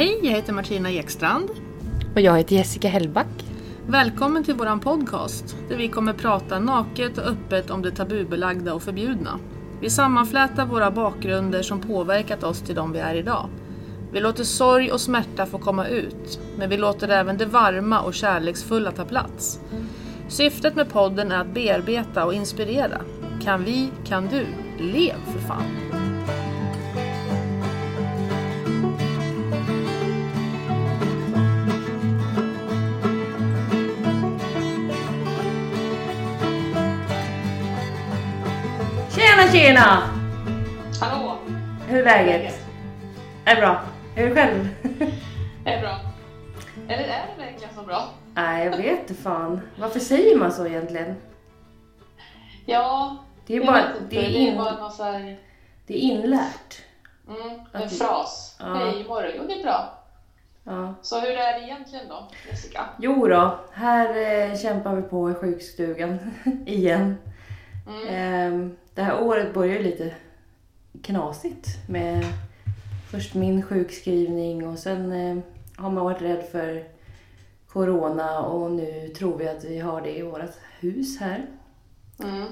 Hej, jag heter Martina Ekstrand. Och jag heter Jessica Hellback. Välkommen till våran podcast där vi kommer prata naket och öppet om det tabubelagda och förbjudna. Vi sammanflätar våra bakgrunder som påverkat oss till de vi är idag. Vi låter sorg och smärta få komma ut, men vi låter även det varma och kärleksfulla ta plats. Syftet med podden är att bearbeta och inspirera. Kan vi, kan du. Lev för fan! Tjena! Hallå! Hur är läget? Är det bra? Är du själv? Är det bra? Eller är det verkligen så bra? Nej, jag vet inte fan. Varför säger man så egentligen? Ja, Det är bara, det är, det är in, bara någon så här, det är inlärt. mm, Att en det- fras. Ja. Hej, morgon. Jo, det är bra. Ja. Så hur är det egentligen då, Jessica? Jo då, här eh, kämpar vi på i sjukstugan igen. Mm. Ehm, det här året börjar ju lite knasigt med först min sjukskrivning och sen eh, har man varit rädd för corona och nu tror vi att vi har det i vårt hus här. Mm.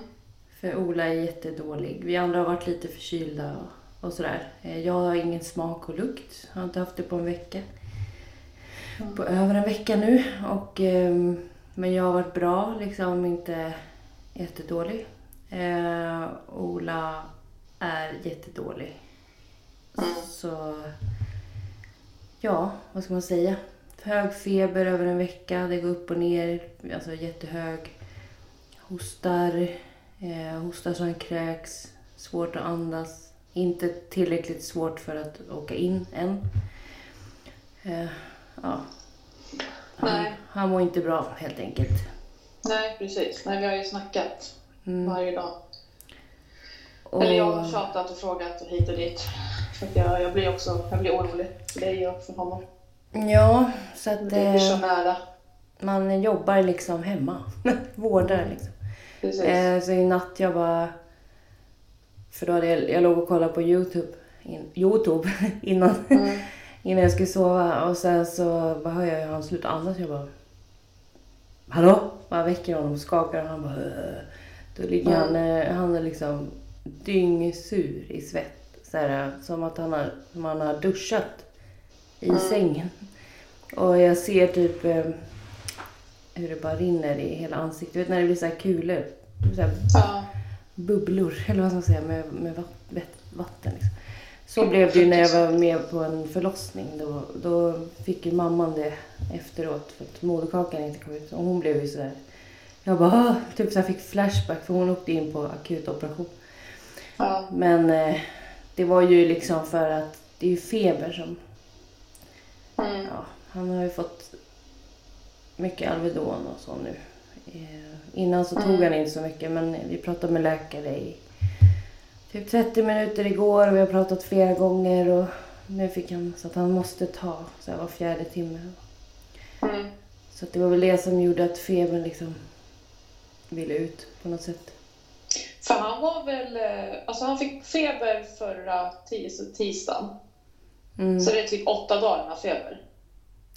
För Ola är jättedålig. Vi andra har varit lite förkylda och, och sådär. Eh, Jag har ingen smak och lukt. Jag har inte haft det på en vecka. På över en vecka nu. Och, ehm, men jag har varit bra, liksom inte jättedålig. Eh, Ola är jättedålig. Så ja, vad ska man säga? Hög feber över en vecka, det går upp och ner, alltså jättehög. Hostar, eh, hostar så han kräks, svårt att andas. Inte tillräckligt svårt för att åka in än. Eh, ja. Han, Nej. han mår inte bra helt enkelt. Nej, precis. Nej, vi har ju snackat Mm. varje dag. Och- Eller jag har tjatat och frågat och hit och dit. För jag, jag blir också jag blir orolig för dig och för honom. Ja, så att Det blir så eh, nära. man jobbar liksom hemma. Vårdar liksom. Precis. Eh, så i natt jag bara... För då hade jag, jag låg och kollade på Youtube, in, Youtube innan, Mm. innan jag skulle sova. Och sen så bara hör jag hur han slutar andas. Jag bara... Hallå? Bara väcker honom och skakar och han bara... Då ligger han, eh, han är liksom dyngsur i svett. Så här, som att han har, som han har duschat i sängen. Och jag ser typ eh, hur det bara rinner i hela ansiktet. Du vet när det blir så här kulor. Så här Ja. bubblor, eller vad ska man säga, med, med vatten. Liksom. Så blev det ju när jag var med på en förlossning. Då, då fick ju mamman det efteråt för att moderkakan inte kom ut. Och hon blev ju sådär... Jag bara, "Åh", typ så här fick flashback för hon åkte in på akut operation. Ja. Men eh, det var ju liksom för att det är ju feber som... Mm. Ja, han har ju fått mycket Alvedon och så nu. Eh, Innan så tog han inte så mycket men vi pratade med läkare i typ 30 minuter igår och vi har pratat flera gånger och nu fick han så att han måste ta så här var fjärde timme. Mm. Så att det var väl det som gjorde att febern liksom ville ut på något sätt. För han var väl, eh, alltså han fick feber förra tis- tisdagen. Mm. Så det är typ åtta dagar han har feber.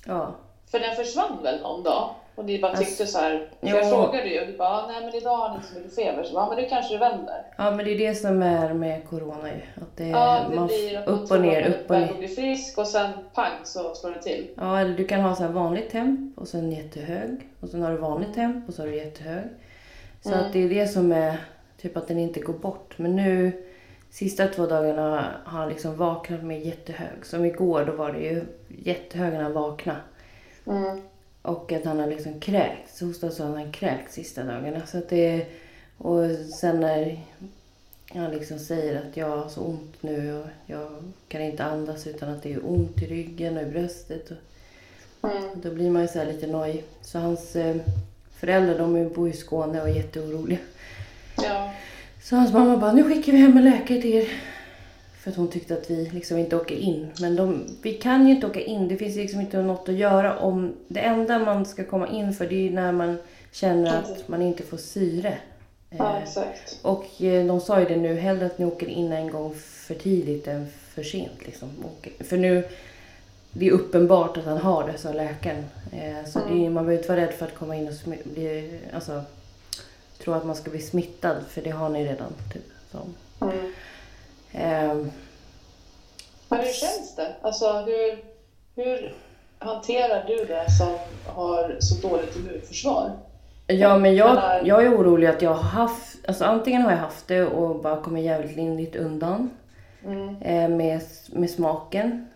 Ja. För den försvann väl någon dag? Och ni bara tyckte så här, jag frågade ju och du bara, "Ah, nej men idag har han inte så mycket feber. Så bara, "Ah, men det kanske det vänder. ja, men det är det som är med corona ju. Att det, Ja, det man, blir att man upp och ner, man upp och ner. att bli frisk och sen pang så slår det till. Ja, eller du kan ha så här vanligt temp och sen jättehög. Och sen har du vanligt temp och så har du jättehög. Så Mm. att det är det som är typ att den inte går bort. Men nu, sista två dagarna har han liksom vaknat med jättehög. Som igår, då var det ju jättehög när han vaknade. Mm. Och att han har liksom kräkts. Hostat så har han kräkts sista dagarna. Så att det, och sen när han liksom säger att jag har så ont nu och jag kan inte andas utan att det är ont i ryggen och i bröstet. Och, Mm. då blir man ju så här lite nojig. Så hans eh, föräldrar de bor i Skåne och är jätteoroliga. Ja. Så hans mamma bara, nu skickar vi hem en läkare till er. För att hon tyckte att vi liksom inte åker in. Men de, vi kan ju inte åka in. Det finns liksom inte något att göra om... Det enda man ska komma in för det är när man känner att man inte får syre. ja, Eh, exakt. och eh, de sa ju det nu, hellre att ni åker in en gång för tidigt än för sent. Liksom. För nu, det är uppenbart att han har det, sa läkaren. Eh, så Mm. är, man behöver inte vara rädd för att komma in och smi- bli, alltså, tro att man ska bli smittad, för det har ni redan. Typ, så. Mm. Ehm, Men hur känns det? Alltså hur, hur hanterar du det som har så dåligt immunförsvar? Ja, men jag, jag är orolig att jag har haft, alltså antingen har jag haft det och bara kommit jävligt lindrigt undan Mm. eh, med, med smaken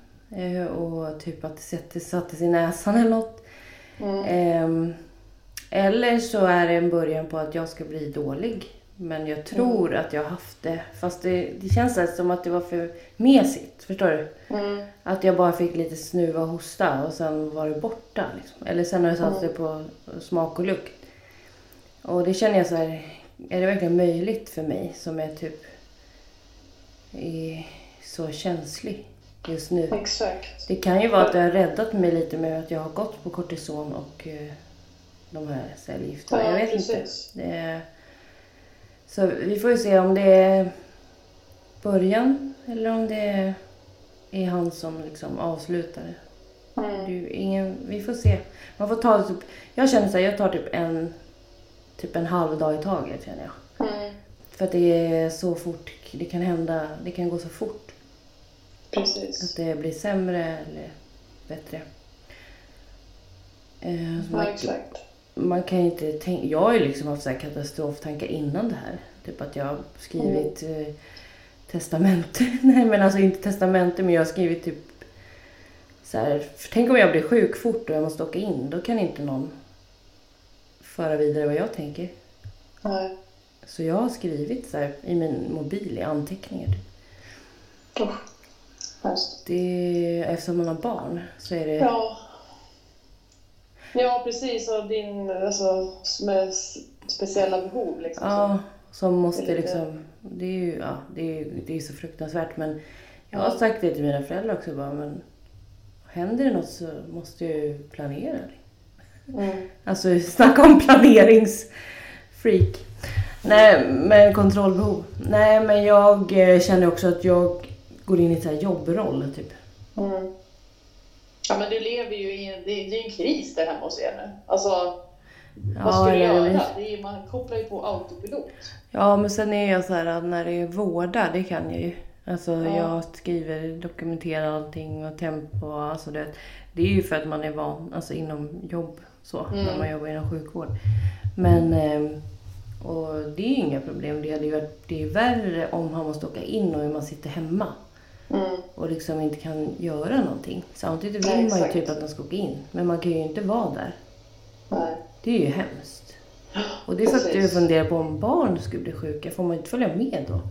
och typ att det sätter- satte sig i näsan eller något. Mm. Ehm, eller så är det en början på att jag ska bli dålig. Men jag tror att jag har haft det. Fast det, det känns som att det var för mesigt. Förstår du? Mm. Att jag bara fick lite snuva och hosta och sen var det borta. Liksom. Eller sen har det satt sig på smak och lukt. Och det känner jag så här, är det verkligen möjligt för mig som är typ är så känslig just nu? Exakt. Det kan ju vara att det har räddat mig lite med att jag har gått på kortison och eh, de här cellgifterna. Ja, jag vet precis. inte. Är... Så vi får ju se om det är början eller om det är han som liksom avslutar det. Mm. ingen, vi får se. Man får ta typ, jag känner så här, jag tar typ en, typ en halv dag i taget känner jag. Mm. För att det är så fort, det kan hända, det kan gå så fort. Att Precis. det blir sämre eller bättre. Eh, Ja, man, exakt. man kan inte tänka, jag har ju liksom haft så här katastroftankar innan det här. Typ att jag har skrivit eh, testamente. Nej men alltså inte testamente men jag har skrivit typ så här, tänk om jag blir sjuk fort och jag måste åka in. Då kan inte någon föra vidare vad jag tänker. Nej. Så jag har skrivit så här i min mobil i anteckningar. Typ. Usch. Hemskt. Det, eftersom man har barn så är det... Ja. Ja, precis. Och din, alltså, med speciella behov liksom. Ja, som måste Det liksom... Det är ju ja, det är, det är så fruktansvärt men jag har sagt det till mina föräldrar också bara men händer det något så måste jag ju planera. Mm. Alltså snacka om planeringsfreak. Nej, men kontrollbehov. Nej, men jag eh, känner också att jag går in i så här jobbroll typ. Mm. Ja, men du lever ju i en, det är det är en kris där hemma hos er nu. Alltså, vad ska du eller det göra? blir- Det är, man kopplar ju på autopilot. Ja, men sen är jag så här att när det är vårda, det kan jag ju. Alltså Ja. jag skriver, dokumenterar allting och tempo och alltså det. Det är ju för att man är van, alltså inom jobb så, när Mm. man jobbar inom sjukvård. Men, eh, och det är ju inga problem. Det hade ju varit, det är värre om han måste åka in och man sitter hemma Mm. och liksom inte kan göra någonting. Samtidigt vill Nej, man ju typ att de ska åka in, men man kan ju inte vara där. Nej. Det är ju hemskt. Och det är för att jag funderar på om barn skulle bli sjuka, får man inte följa med då?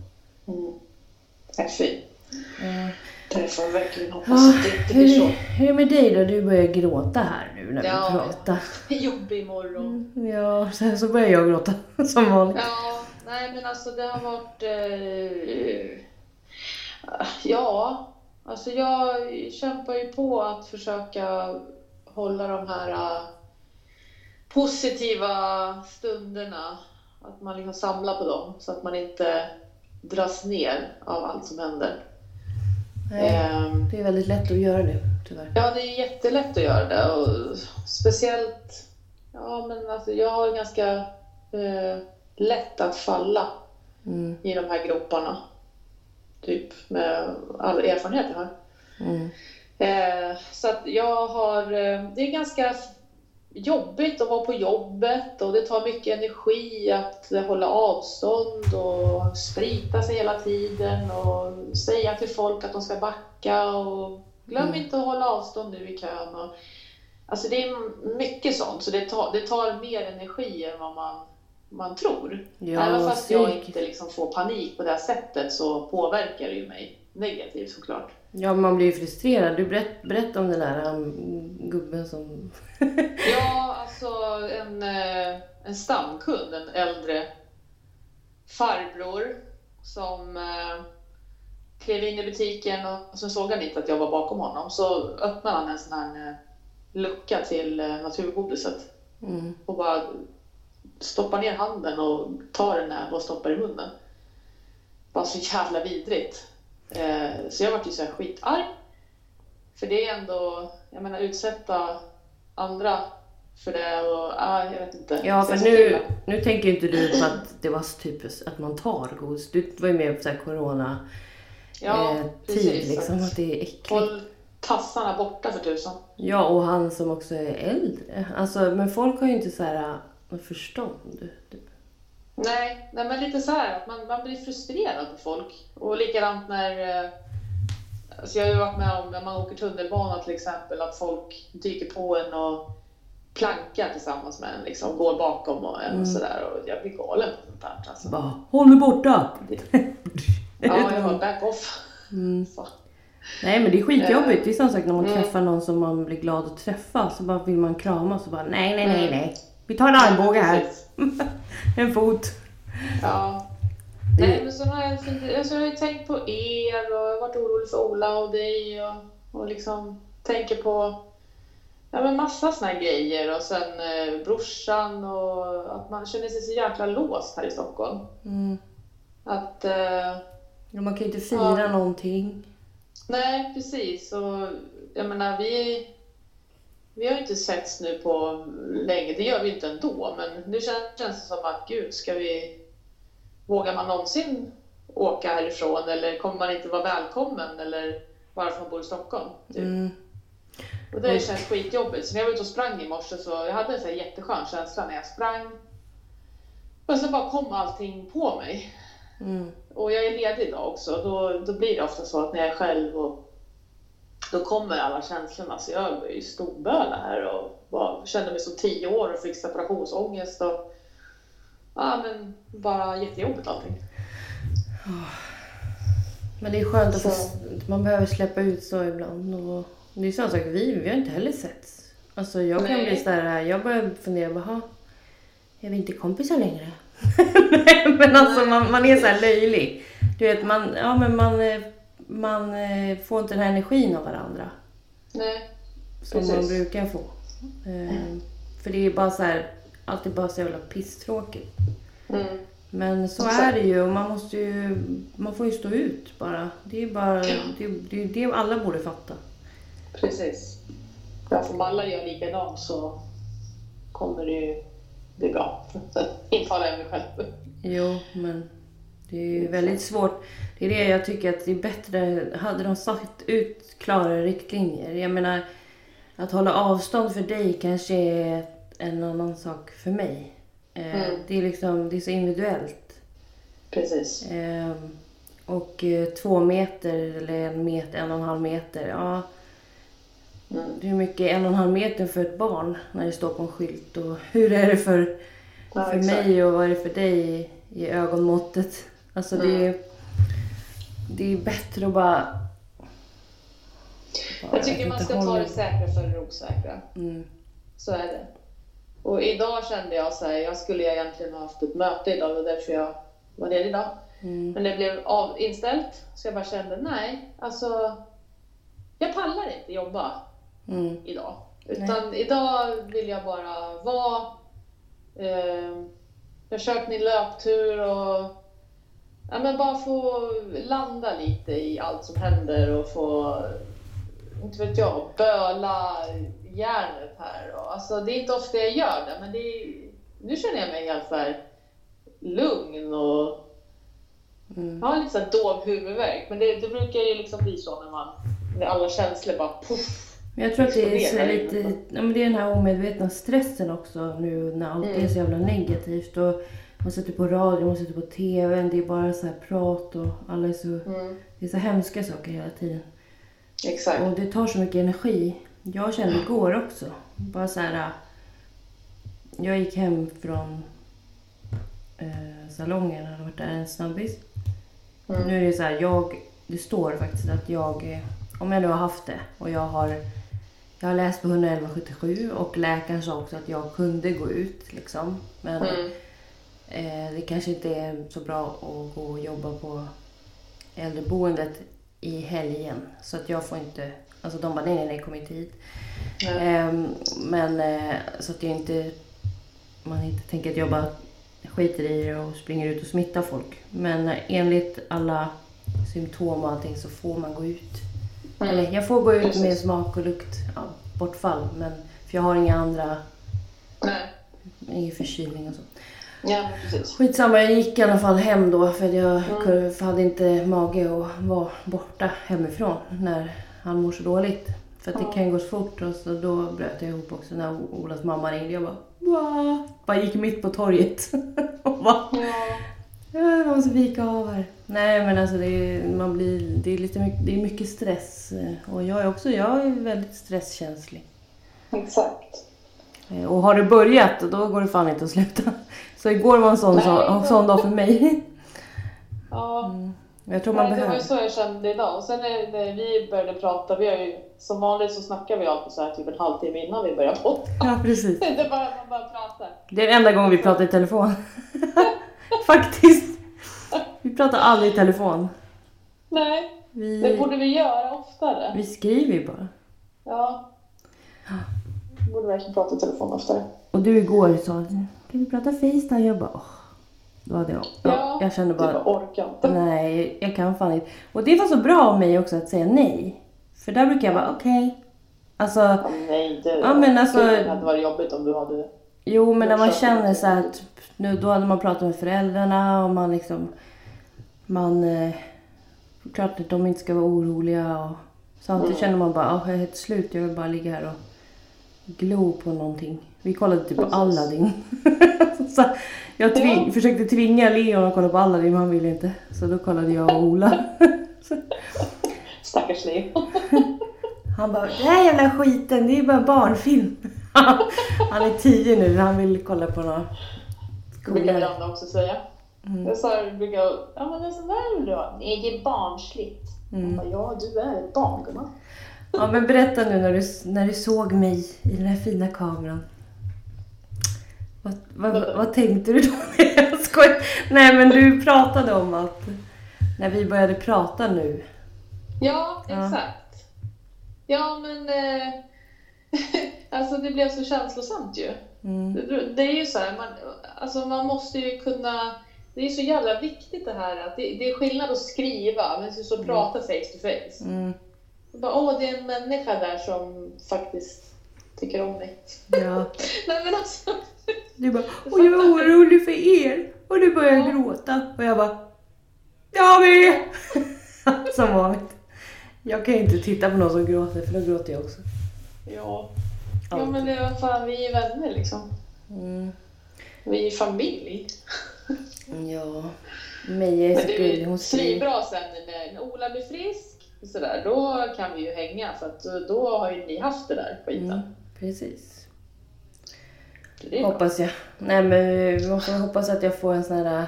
Mm. Nej, fy. Eh, Det får jag verkligen hoppas Ja, att det inte blir så. hur är det med dig då? Du börjar gråta här nu när Ja. vi pratar. Jobbig morgon. Ja, så, så börjar jag gråta som vanligt. Ja, nej men alltså det har varit... Eh, ja, alltså jag kämpar ju på att försöka hålla de här eh, positiva stunderna. Att man liksom samlar på dem så att man inte dras ner av allt som händer. Nej, Ehm, det är väldigt lätt att göra det, tyvärr. Ja, det är jättelätt att göra det. Och speciellt... Ja, men alltså jag har ganska eh, lätt att falla Mm, i de här groparna. Typ med all erfarenhet jag har. mm, Eh, så att jag har... Eh, det är ganska jobbigt att vara på jobbet och det tar mycket energi att hålla avstånd och sprita sig hela tiden och säga till folk att de ska backa och glöm Mm. inte att hålla avstånd nu i kön. Och, alltså det är mycket sånt så det tar, det tar mer energi än vad man, man tror. Ja, Även fast jag inte liksom får panik på det här sättet så påverkar det ju mig negativt såklart. Ja, man blir ju frustrerad. Du berätt, berätta om den där um, gubben som... Ja, alltså en, eh, en stamkund, en äldre farbror som eh, klev in i butiken och så såg han inte att jag var bakom honom. Så öppnade han en sån här eh, lucka till naturgodiset Mm, och bara stoppar ner handen och tar en näve och stoppar i munnen. Bara så jävla vidrigt. Eh, så jag vart ju så här skitarg. För det är ändå, jag menar utsätta andra för det och, ah, jag vet inte. Ja, för nu, nu tänker ju inte du på att det var typiskt att man tar godis. Du var ju med på så här corona Ja, eh, tid precis. liksom, Att att det är äckligt. Håll tassarna borta för tusan. Ja, och han som också är äldre. Alltså, men folk har ju inte så här äh, förstånd. Typ. Nej, nej men lite så här att man, man blir frustrerad på folk. Och likadant när... eh, Alltså jag har ju varit med om när man åker tunnelbana till exempel att folk dyker på en och plankar tillsammans med en, liksom går bakom och en Mm. och sådär. Och jag blir galen på sånt där. Alltså. Bara, håll mig borta! Ja, jag har back off. Mm. Nej men det är skitjobbigt. Det är samma sak när man Mm. träffar någon som man blir glad att träffa. Så bara vill man krama så bara nej, nej, nej, Mm. nej. Vi tar en armbåge här. En fot. Ja. Nej, men så har jag, alltså jag har ju tänkt på er och jag har varit orolig för Ola och dig och, och liksom tänker på ja, men massa såna grejer och sen eh, brorsan och att man känner sig så jäkla låst här i Stockholm. Mm. Att, eh, Ja, man kan ju inte fira Ja. någonting. nej precis och jag menar vi vi har ju inte setts nu på länge, det gör vi inte ändå, men nu känns, känns det som att gud, ska vi Vågar man någonsin åka härifrån eller kommer man inte vara välkommen eller bara för att man bor i Stockholm? Typ. Mm. Och det känns skitjobbigt. Så när jag var ute och sprang i morse så jag hade en så här jätteskön känsla när jag sprang. Och sen bara kom allting på mig. Mm. Och jag är ledig idag också. Då, då blir det ofta så att när jag är själv och då kommer alla känslorna. Så jag är ju storböla här och bara, kände mig som tio år och fick separationsångest. Och, ja, men bara jättejobbigt allting. Men det är skönt att Så. man behöver släppa ut så ibland. Och det är samma sak, vi, vi har inte heller setts. Alltså jag kan Nej. bli sådär, jag börjar fundera, bara, är vi inte kompisar längre? Nej, men alltså man, man är så här löjlig. Du vet, man, ja, men man, eh, man eh, får inte den här energin av varandra. Nej, Som Precis. man brukar få. Eh, för det är bara så här, alltid bara så jävla pisstråkigt. mm. Men så är det ju och man måste ju, man får ju stå ut bara. Det är bara, det, det är det alla borde fatta. precis. För om alla gör likadant så kommer det ju bli bra. Intalar jag mig själv. Jo, men det är ju väldigt svårt. Det är det jag tycker att det är bättre, hade de satt ut klara riktlinjer. Jag menar, att hålla avstånd för dig kanske är en annan sak för mig. Eh, Mm. Det är liksom, det är så individuellt. Precis. Eh, och eh, två meter eller en meter, en och en halv meter, ja. Mm. Hur mycket är en och en halv meter för ett barn när det står på en skylt? Och hur är det för, Ja, för exakt. mig och vad är det för dig i ögonmåttet? Alltså det, Mm. är, det är bättre att bara... bara Jag tycker man ska ta hålla- det säkra för det osäkra. Mm. Så är det. Och idag kände jag så här, jag skulle egentligen ha haft ett möte idag, det var därför jag var ledig idag. Mm. Men det blev av, inställt, så jag bara kände nej, alltså jag pallar inte jobba Mm. idag. Utan idag vill jag bara vara. Eh, jag kört min löptur och ja, men bara få landa lite i allt som händer och få, inte vet jag, böla järnet här. Och, alltså, det är inte ofta jag gör det, men det är, nu känner jag mig helt så här lugn och Mm. jag har lite så här dov huvudvärk. Men det, det brukar ju liksom bli så när man, när alla känslor bara. Men jag tror att det är lite, ja, men det är den här omedvetna stressen också nu när allt är Mm. så jävla negativt. Och man sätter på radio, man sätter på TV, det är bara så här prat och alla är så, Mm, det är så hemska saker hela tiden. exakt. Och det tar så mycket energi. Jag kände igår också. Bara så här. Jag gick hem från eh, salongen, hade varit där en snabbis. Mm. Nu är det så här, jag, det står faktiskt att jag, om jag nu har haft det och jag har, jag har läst på 11177 och läkaren sa också att jag kunde gå ut liksom. Men Mm, det kanske inte är så bra att gå och jobba på äldreboendet i helgen. Så att jag får inte... Alltså de bara, nej, nej, nej, kom inte hit. Ehm, men eh, så att jag inte... Man inte tänker att jag bara skiter i det och springer ut och smittar folk. Men eh, enligt alla symptom och allting så får man gå ut. Mm. Eller jag får gå ut Precis. med smak och lukt ja, bortfall. Men, för jag har inga andra, Nej. ingen förkylning och så. Ja, precis. Skitsamma, jag gick i alla fall hem då för jag Mm. hade inte mage att vara borta hemifrån när han mår så dåligt. För att det kan gå så fort och så då bröt jag ihop också när Olas mamma ringde. Jag bara, Va? bara gick mitt på torget och bara, Ja. ja, jag måste vika av här. Nej men alltså det är, man blir, det är lite mycket, det är mycket stress eh, och jag är också, jag är väldigt stresskänslig. Exakt. Eh, Och har det börjat då går det fan inte att sluta. Så igår var en sån, Nej, så, en det- sån dag för mig. Ja. Jag tror man Nej, det var behöver. ju så jag kände idag. Och sen när, när vi började prata, vi har ju, som vanligt så snackar vi alltid så här typ en halvtimme innan vi börjar podda. Ja, precis. Det är bara man bara pratar. Det är den enda gången vi pratar i telefon. Faktiskt. Vi pratar aldrig i telefon. Nej, det Vi, borde vi göra oftare. vi skriver ju bara. Ja. Vi borde verkligen prata i telefon oftare. Och du igår sa, kan vi prata Facetime? Jag bara, åh. Då hade jag, ja, jag kände bara bara, orkar inte. nej, jag kan fan inte. Och det var så bra av mig också att säga nej. För där brukar jag bara, okej. Alltså, Ja, nej, det, Ja, men alltså- det hade varit jobbigt om du hade... Jo, men när man Jag känner så här, typ, nu, då hade man pratat med föräldrarna och man liksom, man, eh, klart att de inte ska vara oroliga och samtidigt Mm. känner man bara, ah, jag är helt slut, jag vill bara ligga här och glo på någonting. Vi kollade typ på. Aladdin. så jag tving, Ja. försökte tvinga Leon att kolla på Aladdin men han ville inte. Så då kollade jag och Ola. Stackars Leo. Han bara, den här jävla skiten, det är bara barnfilm. han är tio nu, han vill kolla på något Det brukar. Miranda också säga. Mm. Jag sa, brukar, ja men det är sån där vill du ha. Nej, det är barnsligt. Mm. Bara, ja, du är ett barn gumman. Ja men berätta nu när du, när du såg mig i den här fina kameran. Vad, vad, vad tänkte du då? Jag skojar. Nej men du pratade om att när vi började prata nu. Ja, Ja. exakt. Ja, men eh, alltså det blev så känslosamt ju. Mm. Det, det är ju så här, man, alltså man måste ju kunna... Det är så jävla viktigt det här att det, det är skillnad att skriva, men så Mm. prata face to face. Mm. Bara, Åh, det är en människa där som faktiskt tycker om mig. Ja. Nej men alltså, Du bara, och jag är orolig för er. Och du började Ja. gråta. Och jag bara, jag med! Som vanligt. Jag kan ju inte titta på någon som gråter för då gråter jag också. ja. Ja men det är fan, vi är vänner liksom. Mm. Vi är familj. Ja. Meja är gullig. är Hon skriver. svinbra sen när, Ola blir frisk, sådär, då kan vi ju hänga för att då- då har ju ni haft det där skiten. Mm, precis. Hoppas jag. Nej men vi måste hoppas att jag får en sån här...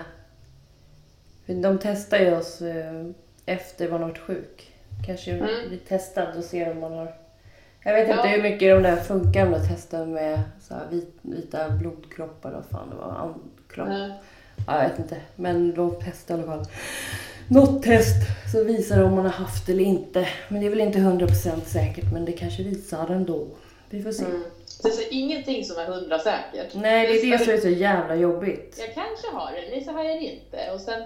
för De testar ju oss eh, efter man har varit sjuk. Kanske Mm. blir testad och ser om man har... Jag vet Ja. inte hur mycket de där funkar, de där testen med så här vit, vita blodkroppar och fan det var. Andkropp. Nej. Ja, jag vet inte. Men de testar i alla fall. Något test så visar det om man har haft det eller inte. Men det är väl inte 100% säkert men det kanske visar ändå. Vi får se. Mm. Är så ingenting som är hundra säkert. Nej, det är det som är så jävla jobbigt. Jag kanske har det, eller så har jag det inte. Och sen,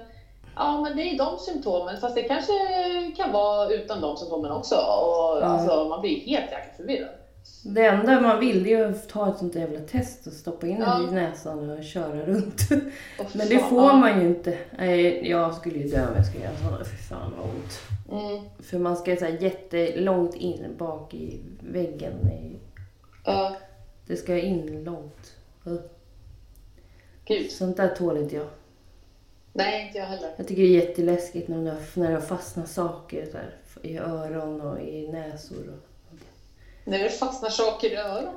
ja men det är de symptomen, fast det kanske kan vara utan de symptomen också. Och, Ja. alltså, man blir helt jäkla förvirrad. Det enda man vill är att ta ett sånt jävla test och stoppa in Ja. i näsan och köra runt. Och Men det får ja. man ju inte. Nej, jag skulle ju dö om jag skulle göra sådana. Fy fan vad ont. Mm. För man ska så här jättelångt in bak i väggen. i- Ja, Det ska in långt. Gud. Sånt där tål inte jag. Nej, inte jag heller. Jag tycker det är jätteläskigt när det, när det har fastnat saker här, i öron och i näsor. Och... När det fastnar saker i öronen.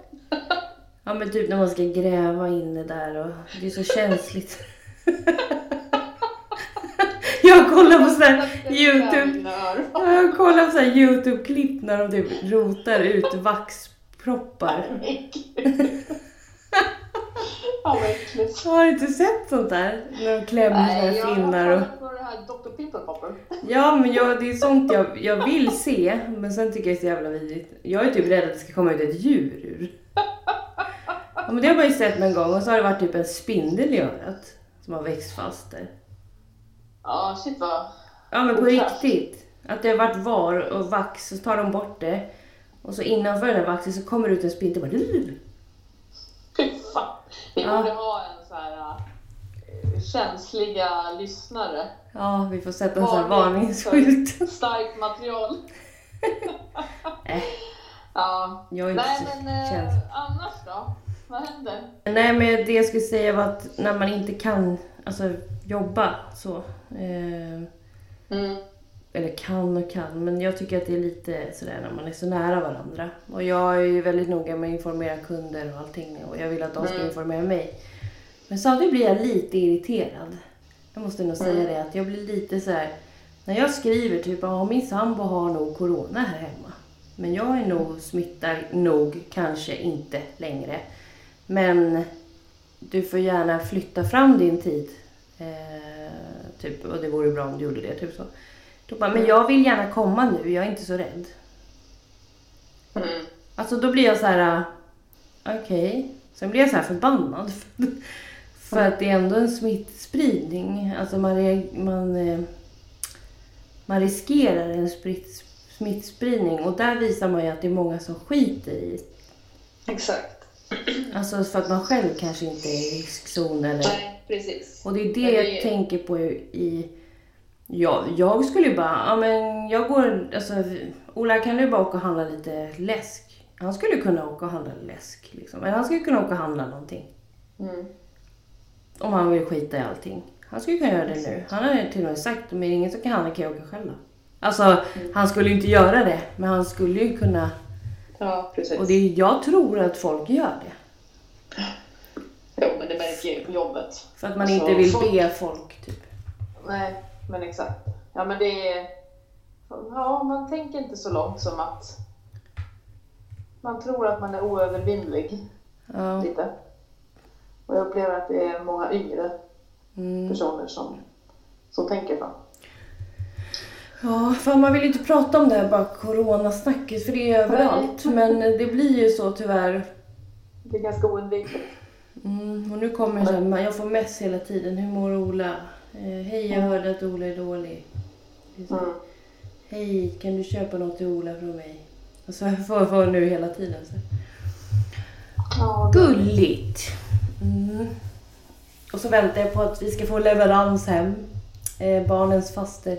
Ja men typ när man ska gräva inne där och det är så känsligt. jag kollar på här Youtube. Jag kollar på här Youtube-klipp när de typ rotar ut vaxproppar. Ja, vad äckligt. Har du inte sett sånt där? När de klämmer Nej, jag finnar och... har kollat på det här Dr. Pimple. Ja men jag, det är sånt jag, jag vill se men sen tycker jag det är så jävla vidrigt. Jag är typ rädd att det ska komma ut ett djur ur. Ja, men det har man ju sett någon gång och så har det varit typ en spindel i örat som har växt fast där. Ja, shit vad... Ja men på riktigt. Att det har varit var och vax, så tar de bort det. Och så innanför den här vaxen så kommer det ut en spindel och bara... Fy fan. Vi Ja. borde ha en så här äh, känsliga lyssnare. Ja, vi får sätta en sån här Varning varningsskylt. Starkt material. Äh. ja. Jag är inte Nej så men äh, känslig. annars då? Vad händer? Nej, men det jag skulle säga var att när man inte kan alltså, jobba så. Eh, Mm. Eller kan och kan, men jag tycker att det är lite sådär när man är så nära varandra. Och jag är ju väldigt noga med att informera kunder och allting och jag vill att de ska Mm. informera mig. Men samtidigt blir jag lite irriterad. Jag måste nog säga Mm. det, att jag blir lite så här. När jag skriver typ att min sambo har nog corona här hemma. Men jag är nog smittad nog, kanske inte längre. Men du får gärna flytta fram din tid. Eh, typ, och det vore bra om du gjorde det. Typ så. Då bara, men jag vill gärna komma nu, jag är inte så rädd. Mm. Alltså då blir jag så här, äh, okej. Sen blir jag så här förbannad. För att det är ändå en smittspridning. Alltså man, man, eh, man riskerar en spritt, smittspridning. Och där visar man ju att det är många som skiter i. Exakt. Alltså för att man själv kanske inte är i riskzon eller... Nej, precis. Och det är det det jag är- tänker på i... Ja, jag skulle ju bara, ja men jag går, alltså Ola kan du bara åka och handla lite läsk? Han skulle kunna åka och handla läsk liksom. Eller han skulle kunna åka och handla någonting. Mm. Om han vill skita i allting. Han skulle kunna göra det nu. Han har till och med sagt, om det är ingen som kan handla kan jag åka själv då. Alltså, han skulle ju inte göra det. Men han skulle ju kunna. Ja, precis. Och det är, jag tror att folk gör det. Jo, men det märker jag ju på jobbet. För att man Så inte vill folk- be folk typ. Nej, men exakt. Ja, men det är... Ja, man tänker inte så långt som att man tror att man är oövervinnlig Ja. lite. Och jag upplever att det är många yngre Mm. personer som, som tänker så. Ja, för man vill ju inte prata om det här bara coronasnacket för det är överallt. Men det blir ju så tyvärr. Det är ganska oundvikligt. Mm, och nu kommer jag så här, jag får mess hela tiden. Hur mår Ola? Eh, hej, jag hörde att Ola är dålig. Här, Mm. Hej, kan du köpa något till Ola från mig? Och så får jag nu hela tiden. Så. Ja, Gulligt! Mm. Och så väntar jag på att vi ska få leverans hem. Eh, barnens faster.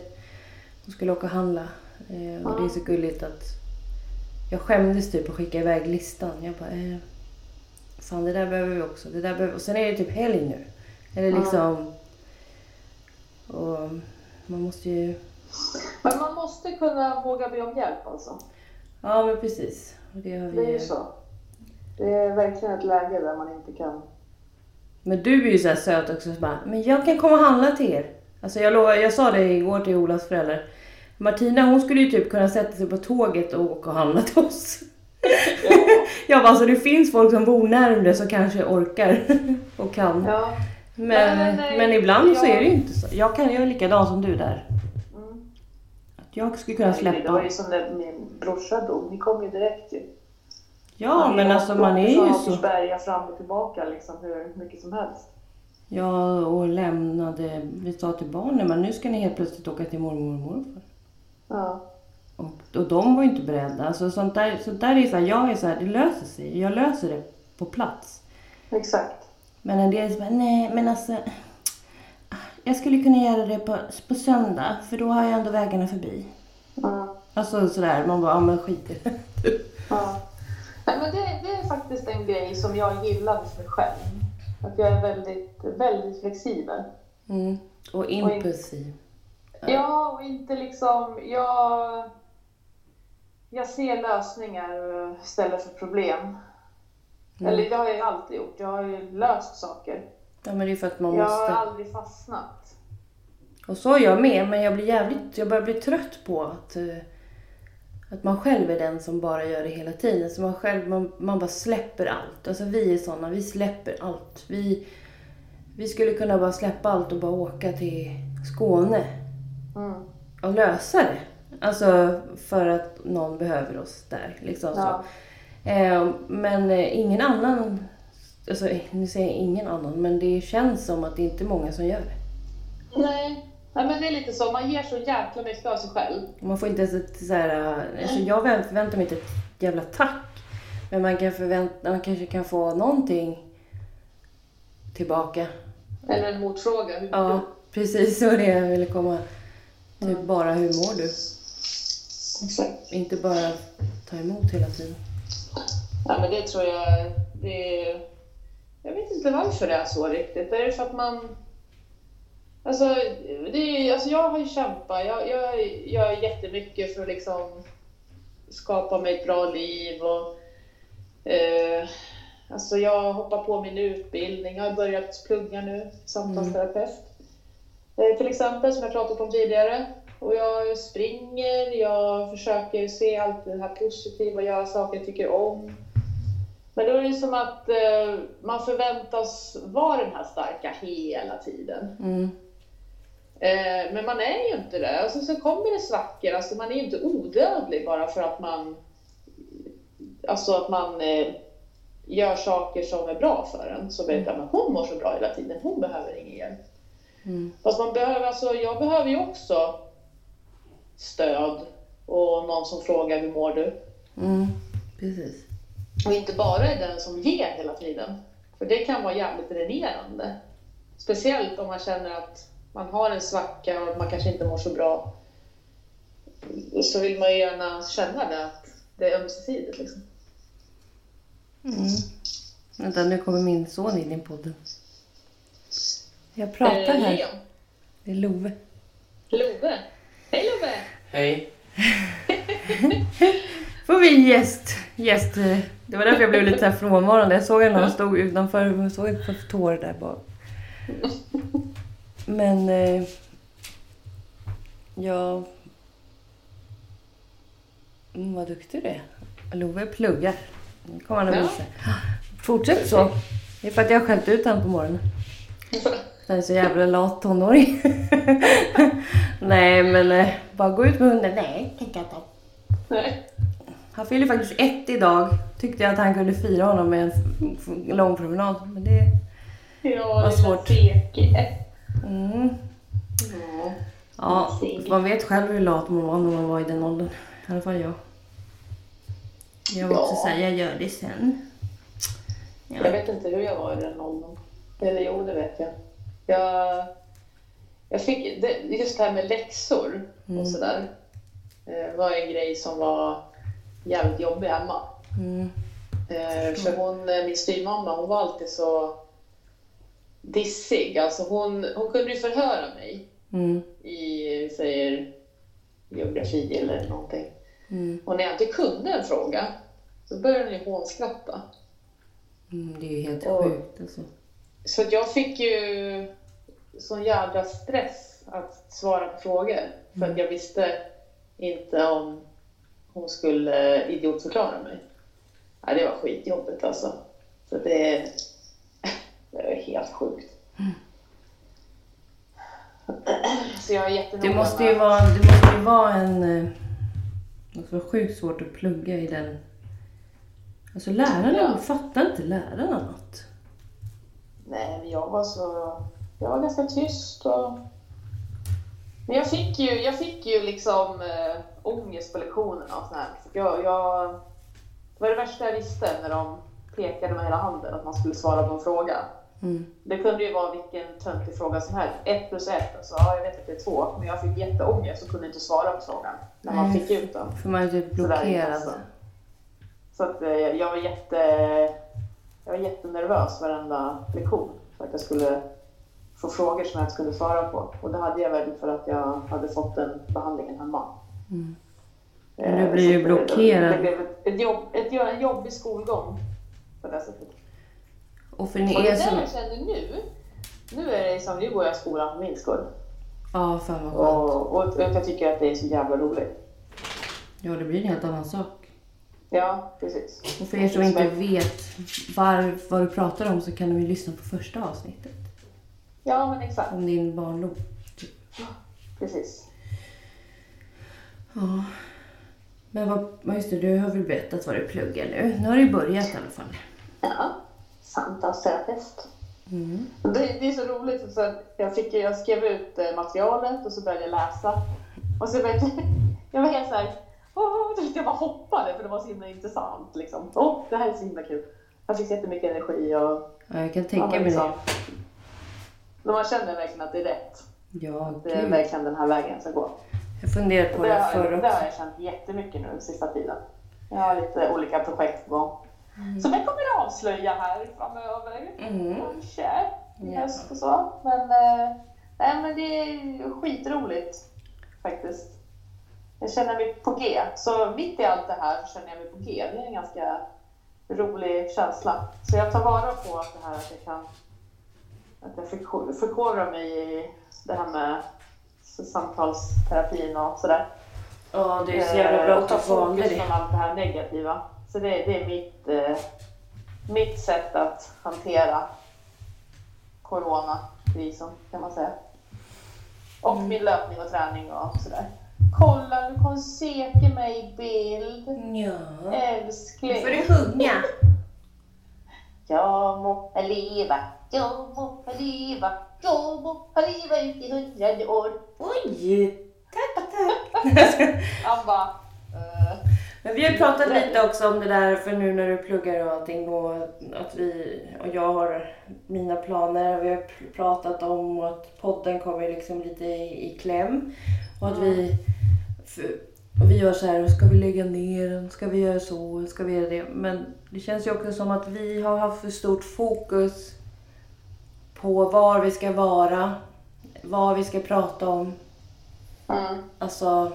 De skulle åka och handla. Eh, och det är så gulligt att jag skämdes typ att skicka iväg listan. Jag bara, eh, fan det där behöver vi också. Det där behöver... Och sen är det typ helg nu. Eller liksom... Och man måste ju... Men man måste kunna våga be om hjälp alltså. Ja men precis. Och det har Det är vi ju så. Det är verkligen ett läge där man inte kan... Men du är ju så här söt också. Så bara, men jag kan komma och handla till er. Alltså jag, lovar, jag sa det igår till Olas föräldrar. Martina hon skulle ju typ kunna sätta sig på tåget och åka och handla till oss. jag bara, alltså det finns folk som bor närmare som kanske orkar och kan. Ja. Men, Men, eh, men ibland så jag- är det ju inte så. Jag kan göra likadant som du där. Mm. Att jag skulle kunna Det var släppa. ju som när min brorsa dog. Ni kom ju direkt ju. Ja men alltså man är ju så. Åkersberga fram och tillbaka liksom hur mycket som helst. Ja och lämnade, vi sa till barnen men nu ska ni helt plötsligt åka till mormor och morfar. Ja. Och, och de var ju inte beredda. Alltså sånt där, sånt där är så här, jag är så här, det löser sig. Jag löser det på plats. Exakt. Men en del säger nej men alltså. Jag skulle kunna göra det på, på söndag för då har jag ändå vägarna förbi. Ja. Alltså sådär, man bara, ja men skit i det. Ja. Nej, men det, det är faktiskt en grej som jag gillar hos mig själv. Att jag är väldigt, väldigt flexibel. Mm. Och impulsiv. Ja, och inte liksom... Jag, jag ser lösningar istället för problem. Mm. Eller det har jag ju alltid gjort. Jag har ju löst saker. Ja men det är för att man Jag har måste. aldrig fastnat. Och så är jag med, men jag blir jävligt, jag börjar bli trött på att, eh, att man själv är den som bara gör det hela tiden. Så man själv, man, man bara släpper allt. Alltså vi är såna, vi släpper allt. Vi, vi skulle kunna bara släppa allt och bara åka till Skåne Mm. och lösa det. Alltså för att någon behöver oss där. Liksom Ja. så. Eh, men eh, ingen annan, alltså nu säger jag ingen annan, men det känns som att det inte är många som gör det. Nej, Nej, men det är lite så, man ger så jäkla mycket av sig själv. Man får inte ens ett så här, alltså jag vänt- förväntar mig inte ett jävla tack. Men man, kan förvänta, man kanske kan få någonting tillbaka. Eller en motfråga. Ja, precis så det jag ville komma. Typ bara hur mår du? du? Exakt. Inte bara ta emot hela tiden. Ja, men det tror jag, det är, jag vet inte varför det är så riktigt. Är det för att man... Alltså, det alltså jag har ju kämpat, jag, jag gör jättemycket för att liksom skapa mig ett bra liv och eh, alltså jag hoppar på min utbildning, jag har börjat plugga nu, samtalsterapeut. Eh, till exempel, som jag pratat om tidigare. Och jag springer, jag försöker se allt det här positiva, göra saker jag tycker om. Men då är det som att eh, man förväntas vara den här starka hela tiden. Mm. Eh, men man är ju inte det. Alltså, så kommer det svackor. Alltså, man är ju inte odödlig bara för att man, alltså, att man eh, gör saker som är bra för en. Så vet jag, men hon mår så bra hela tiden, hon behöver ingen hjälp. Mm. Fast man behöver, alltså, jag behöver ju också stöd och någon som frågar hur mår du? Mm. Precis. Och inte bara är den som ger hela tiden. För det kan vara jävligt dränerande. Speciellt om man känner att man har en svacka och man kanske inte mår så bra. Så vill man ju gärna känna det, att det är ömsesidigt. Liksom. Mm. Vänta, nu kommer min son in i podden. Jag Eh, pratar här. Leon. Det är Love. Love. Hej Love! Hej. Får vi en gäst. Gäst. eh, Det var därför jag blev lite så här frånvarande. Jag såg när han stod utanför. Jag såg ett par tår där bak. Men... Eh, ja... Mm, vad duktig du är. Love pluggar. Nu kommer han att Ja. visa. Fortsätt så. Det är för att jag har skällt ut honom på morgonen. Han är så jävla lat tonåring. Nej, men eh, bara gå ut med hunden. Nej, tänker jag inte. Nej. Han fyller faktiskt ett idag. Tyckte jag att han kunde fira honom med en lång promenad. Men det... Ja, lilla svårt. Mm. Ja. Ja, man vet själv hur lat man var när man var i den åldern. I alla fall jag. Jag var också Ja. såhär, jag gör det sen. Jag vet inte hur jag var i den åldern. Eller jo, det vet jag. Jag, jag fick, det, just det här med läxor Mm. och sådär eh, var en grej som var jävligt jobbig hemma. Mm. Eh, för hon, eh, min styvmamma, hon var alltid så dissig. Alltså hon, hon kunde ju förhöra mig Mm. i, säger, geografi eller någonting. Mm. Och när jag inte kunde en fråga så började hon ju hånskratta. Mm, det är ju helt Och- sjukt alltså. Så att jag fick ju sån jävla stress att svara på frågor. För att jag visste inte om hon skulle idiotförklara mig. Ja, det var skitjobbigt alltså. Så det, det är helt sjukt. Så jag är jättenoga Det måste ju vara, det måste ju vara en... eh, Det måste vara sjukt svårt att plugga i den... Alltså lärarna, Ja. fattar inte lärarna något? Nej, men jag var så... Jag var ganska tyst och... Men jag fick ju, jag fick ju liksom äh, ångest på lektionerna och sånt jag, jag, Det var det värsta jag visste när de pekade med hela handen att man skulle svara på en fråga. Mm. Det kunde ju vara vilken töntig fråga som helst. Ett plus ett, alltså, ja, jag vet att det är två. Men jag fick jätteångest och kunde inte svara på frågan när man Nej. fick ut den. För man är typ blockerad. alltså. Så att eh, jag var jätte... Jag var jättenervös varenda lektion för att jag skulle få frågor som jag inte kunde svara på. Och det hade jag väl för att jag hade fått den behandlingen hemma. Mm. Eh, Men du blir ju det- blockerad. Det blev ett, ett jobb, ett, en jobbig skolgång på det sättet. Och för Och ni det är som... jag känner nu, nu är det som, nu går jag i skolan för min skull. Ja, fan vad skönt. Och, och jag tycker att det är så jävla roligt. Ja, det blir en helt annan sak. Ja, precis. Och för er som inte vet var, vad du pratar om så kan du ju lyssna på första avsnittet. Ja, men exakt. Om din barndom. Precis. Ja. Men vad, just det, du har väl berättat vad du pluggar nu. Nu har du börjat i alla fall. Ja, samtalsterapeut. Mm. Det, det, är så roligt för jag, fick, jag skrev ut eh, materialet och så började jag läsa. Och så vet jag, var helt såhär, jag bara hoppade för det var så himla intressant. Liksom. Oh, det här är så himla kul. Jag fick jättemycket energi och... Ja, jag kan tänka mig liksom, det. Man känner verkligen att det är rätt. Ja, det är verkligen den här vägen jag ska gå. Jag funderat på det, det förr också. Det har jag känt jättemycket nu sista tiden. Jag har lite olika projekt på gång. Mm. Som jag kommer att avslöja här framöver. Mm. Kanske. I höst och så. Men, äh, nej, men det är skitroligt faktiskt. Jag känner mig på G. Så mitt i allt det här känner jag mig på G. Det är en ganska rolig känsla. Så jag tar vara på att det här att jag kan att jag förkovrar mig i det här med samtalsterapin och sådär. Ja, det är så jävla bra att ta fokus från allt det här negativa. Så det, det är mitt, eh, mitt sätt att hantera coronakrisen kan man säga. Och mm. min löpning och träning och sådär. Kolla, du kom seke mig i bild. Ja. Älskling. Nu får du sjunga. Jag må leva, jag må leva, må leva ut i hundrade år. Oj! Tack, tack. Han bara... Uh, Men vi har pratat lite också om det där för nu när du pluggar och allting och att vi och jag har mina planer. Vi har pratat om att podden kommer liksom lite i, i kläm och att vi och vi gör så här, ska vi lägga ner den? Ska vi göra så? Ska vi göra det? Men det känns ju också som att vi har haft för stort fokus på var vi ska vara, vad vi ska prata om. Mm. Alltså,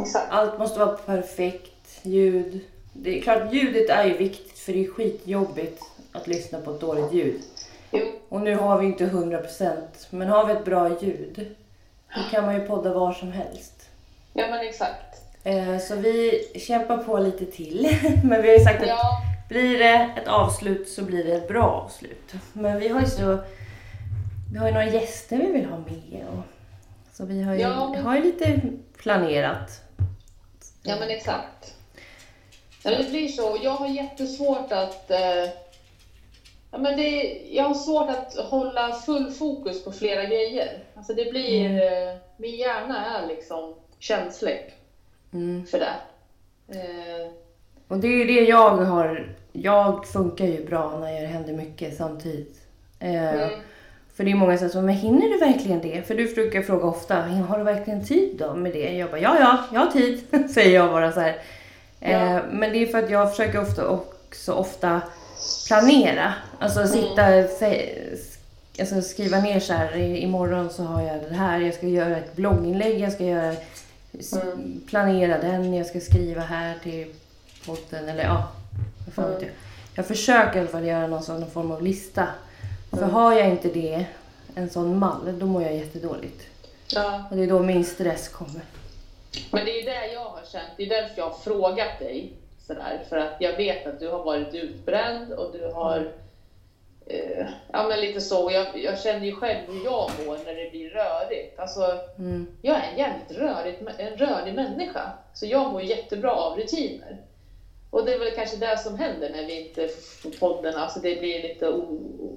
Exakt. allt måste vara perfekt. Ljud. Det är klart, ljudet är ju viktigt för det är skitjobbigt att lyssna på ett dåligt ljud. Mm. Och nu har vi inte 100% men har vi ett bra ljud då kan man ju podda var som helst. Ja men exakt. Eh, så vi kämpar på lite till. Men vi har ju sagt att ja. Blir det ett avslut så blir det ett bra avslut. Men vi har ju så... Vi har ju några gäster vi vill ha med. Och, så vi har ju, ja, har ju lite planerat. Ja men exakt. Ja, det blir så. Jag har jättesvårt att... Eh... Ja, men det, jag har svårt att hålla full fokus på flera grejer. Alltså det blir... Mm. Eh, min hjärna är liksom känslig mm. för det. Eh. Och det är ju det jag har. Jag funkar ju bra när det händer mycket samtidigt. Eh, mm. För det är många som säger men hinner du verkligen det? För du brukar fråga ofta, har du verkligen tid då med det? Jag bara, ja ja, jag har tid, säger jag bara så här. Eh, Men det är för att jag försöker ofta också ofta planera. Alltså mm. sitta, mm. alltså skriva ner så här, imorgon så har jag det här, jag ska göra ett blogginlägg, jag ska göra Mm. planera den, jag ska skriva här till podden eller ja, fan vet jag. Jag försöker i alla fall göra någon sån form av lista. För har jag inte det, en sån mall, då mår jag jättedåligt. Ja. Och det är då min stress kommer. Men det är ju det jag har känt, det är därför jag har frågat dig sådär. För att jag vet att du har varit utbränd och du har eh, ja men lite så. Jag, jag känner ju själv hur jag mår när det blir rörigt. Alltså, mm. Jag är en jävligt rörig, en rörig människa. Så jag mår jättebra av rutiner. Och det är väl kanske det som händer när vi inte får podden, alltså det blir lite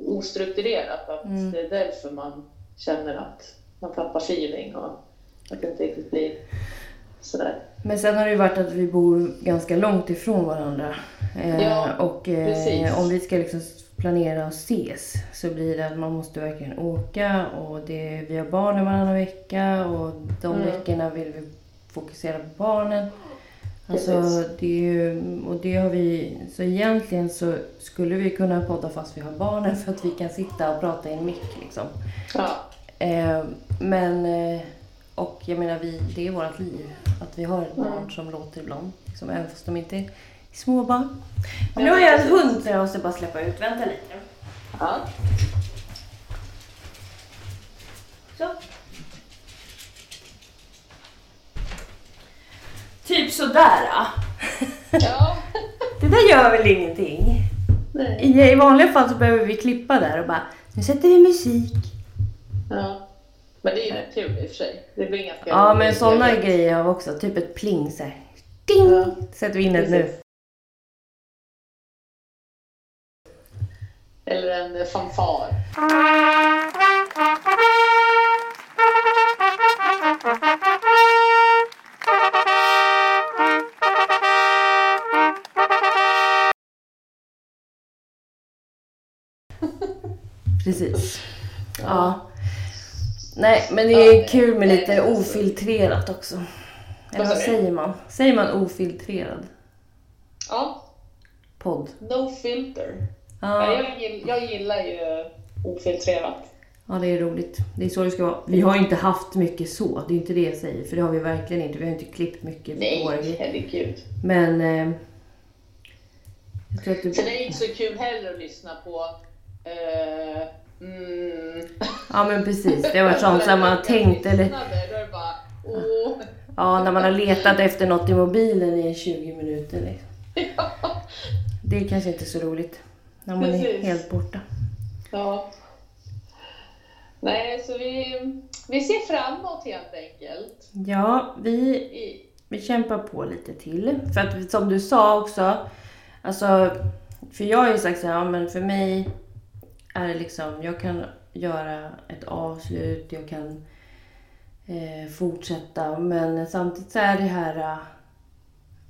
ostrukturerat. Att mm. Det är därför man känner att man tappar feeling och att det inte riktigt blir sådär. Men sen har det ju varit att vi bor ganska långt ifrån varandra. Eh, ja, och eh, om vi ska liksom planera och ses så blir det att man måste verkligen åka och det, vi har barnen varannan vecka och de mm. veckorna vill vi fokusera på barnen. Alltså, det ju, och det har vi, så egentligen så skulle vi kunna podda fast vi har barnen för att vi kan sitta och prata i en mick liksom. Ja. Eh, men, eh, och jag menar vi, det är vårt liv. Att vi har ett barn mm. som låter ibland. Liksom, även fast de inte Småbarn. Men nu har jag en hund så jag måste bara släppa ut. Vänta lite. Ja. Så. Typ sådär. Ja. Det där gör väl ingenting? Nej. I, I vanliga fall så behöver vi klippa där och bara, nu sätter vi musik. Ja. Men det är ju kul i och för sig. Det blir inga Ja, men sådana grejer har vi också. Typ ett pling så här. Ding! Ja. Sätter vi in det nu. Eller en fanfar. Precis. Ja. Nej, men det är kul med lite ofiltrerat också. Eller Vad säger man? Säger man ofiltrerad Ja, podd? no filter. Ja. Ja, Jag, gill, jag gillar ju ofiltrerat. ja, det är roligt. Det är så det ska vara. Vi har inte haft mycket så, det är inte det jag säger. För det har vi verkligen inte. Vi har inte klippt mycket Nej, våra herregud. Men... Eh, jag tror att du... Sen är det inte så kul heller att lyssna på eh, mm, Ja men precis, det har varit sånt som man har tänkt eller... Är bara. Ja, när man har letat efter något i mobilen i 20 minuter. Liksom. Ja. Det är kanske inte så roligt. När man är Precis. helt borta. ja. Nej, så vi, vi ser framåt helt enkelt. Ja, vi, vi kämpar på lite till. För att som du sa också, alltså, för jag har ju sagt så här, men för mig är det liksom, jag kan göra ett avslut, jag kan eh, fortsätta, men samtidigt så är det här, eh,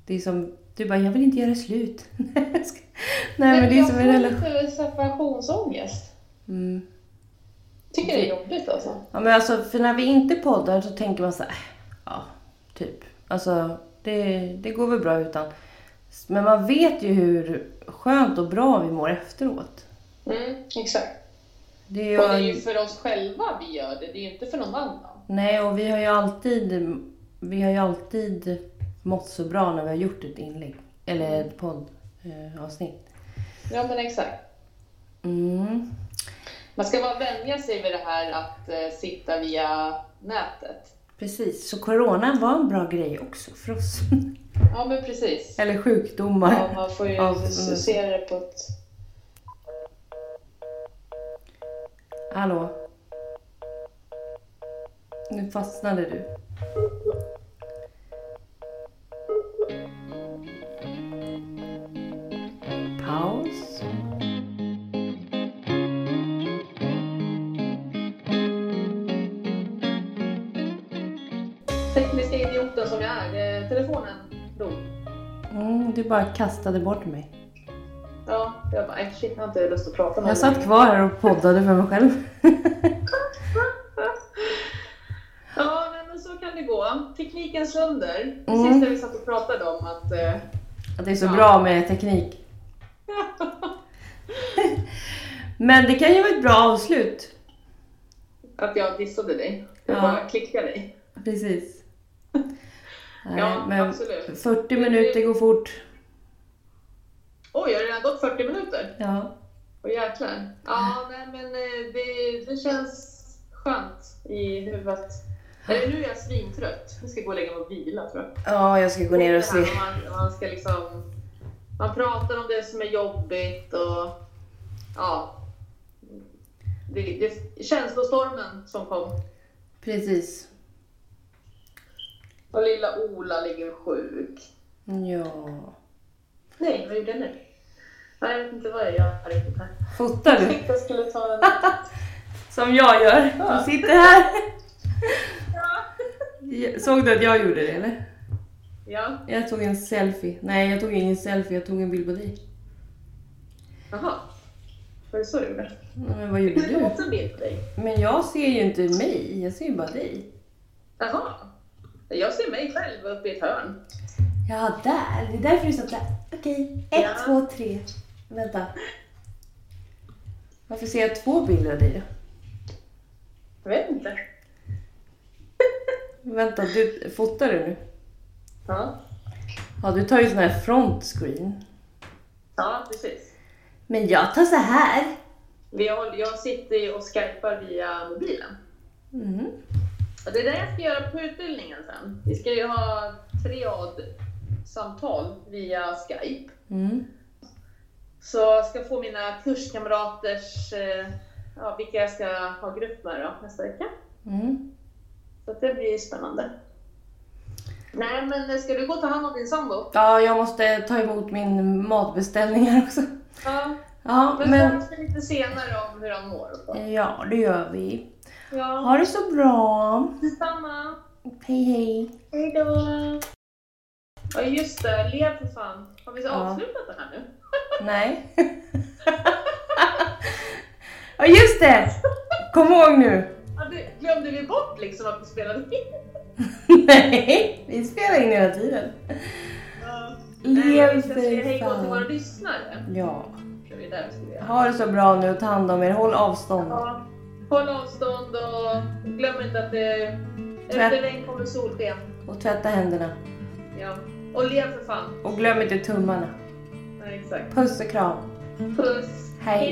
det är som, du bara, jag vill inte göra slut. Nej men det är som en jag relation. får lite separationsångest. Mm. Tycker det är jobbigt alltså. Ja men alltså, för när vi inte poddar så tänker man så här, ja, typ. Alltså, det, det går väl bra utan. Men man vet ju hur skönt och bra vi mår efteråt. Mm, exakt. Det är Och det är ju, för oss själva vi gör det, det är ju inte för någon annan. nej, och vi har ju alltid, vi har ju alltid mått så bra när vi har gjort ett inlägg. Eller ett poddavsnitt. Ja men exakt. Mm. Man ska bara vänja sig vid det här att eh, sitta via nätet. Precis, så corona var en bra grej också för oss. Ja men precis. Eller sjukdomar. Ja, man får ju s- se det på ett... Hallå? Nu fastnade du. Paus. Tekniska idioten som jag är. eh, Telefonen dog. Mm, du bara kastade bort mig. Bara, äh, shit, jag har inte lust att prata med Jag satt kvar här och poddade för mig själv. Ja, nej, men så kan det gå. Teknikens under. Precis Mm. det vi satt och pratade om att... Eh, Att det är så Ja. bra med teknik. Men det kan ju vara ett bra avslut. att jag dissade dig. Jag Ja. bara klickade dig. Precis. Nej, Ja, men absolut. 40 minuter går fort. Oj, har det redan gått 40 minuter? Ja. Åh jäklar. Ja, nej men eh, det, det känns skönt i huvudet. Eller nu är jag svintrött. Jag ska gå och lägga mig och vila tror jag. Ja, jag ska gå ner och se. Man, man ska liksom... Man pratar om det som är jobbigt och... Ja. Det, det, känslostormen som kom. Precis. Och lilla Ola ligger sjuk. Ja. Nej, vad gjorde jag nu? Jag vet inte vad jag gör riktigt här. Fotar Jag du? jag skulle ta en... Som jag gör. Ja. Du sitter här. Ja. Såg du att jag gjorde det eller? ja. Jag tog en selfie. Nej, jag tog ingen selfie. Jag tog en bild på dig. Jaha. Var det så du gjorde? Men vad gjorde Du du? också en bild på dig. Men jag ser ju inte mig. Jag ser ju bara dig. Jaha. Jag ser mig själv uppe i ett hörn. Ja, där. Det är därför du satt där. Okej. Ett, Ja. två, tre. Vänta. Varför ser jag två bilder av dig då? Jag vet inte. Vänta, du, fotar du nu? Ja. Ja, du tar ju sån här front screen. Ja, precis. Men jag tar så här. Har, jag sitter och skypar via mobilen. Mm. Och det är det jag ska göra på utbildningen sen. Vi ska ju ha triad-samtal via Skype. Mm. Så jag ska få mina kurskamraters, eh, ja, vilka jag ska ha grupp med då, nästa vecka. Mm. Så det blir spännande. Nej, men ska du gå och ta hand om din sambo? Ja, jag måste ta emot min matbeställning här också. Ja. Ja, Men, men... lite senare om hur han mår och så. Ja, det gör vi. Ja, Ha det så bra. detsamma. Hej hej. Hej då. Ja just det, lev för fan. Har vi så Ja. avslutat det här nu? Nej. Ja, just det! Kom ihåg nu. Ja, det glömde vi bort liksom att vi spelade in. Nej, vi spelar in hela tiden. Ja. Lev vi ska hej för då till våra fan. lyssnare. Ja. Ha det så bra nu och ta hand om er. Håll avstånd. Ja. Håll avstånd och glöm inte att det efter regn kommer solsken. Och tvätta händerna. Ja. Och lev för fan. Och glöm inte tummarna. Ja, exakt. Puss och kram. Puss. Hej. Hej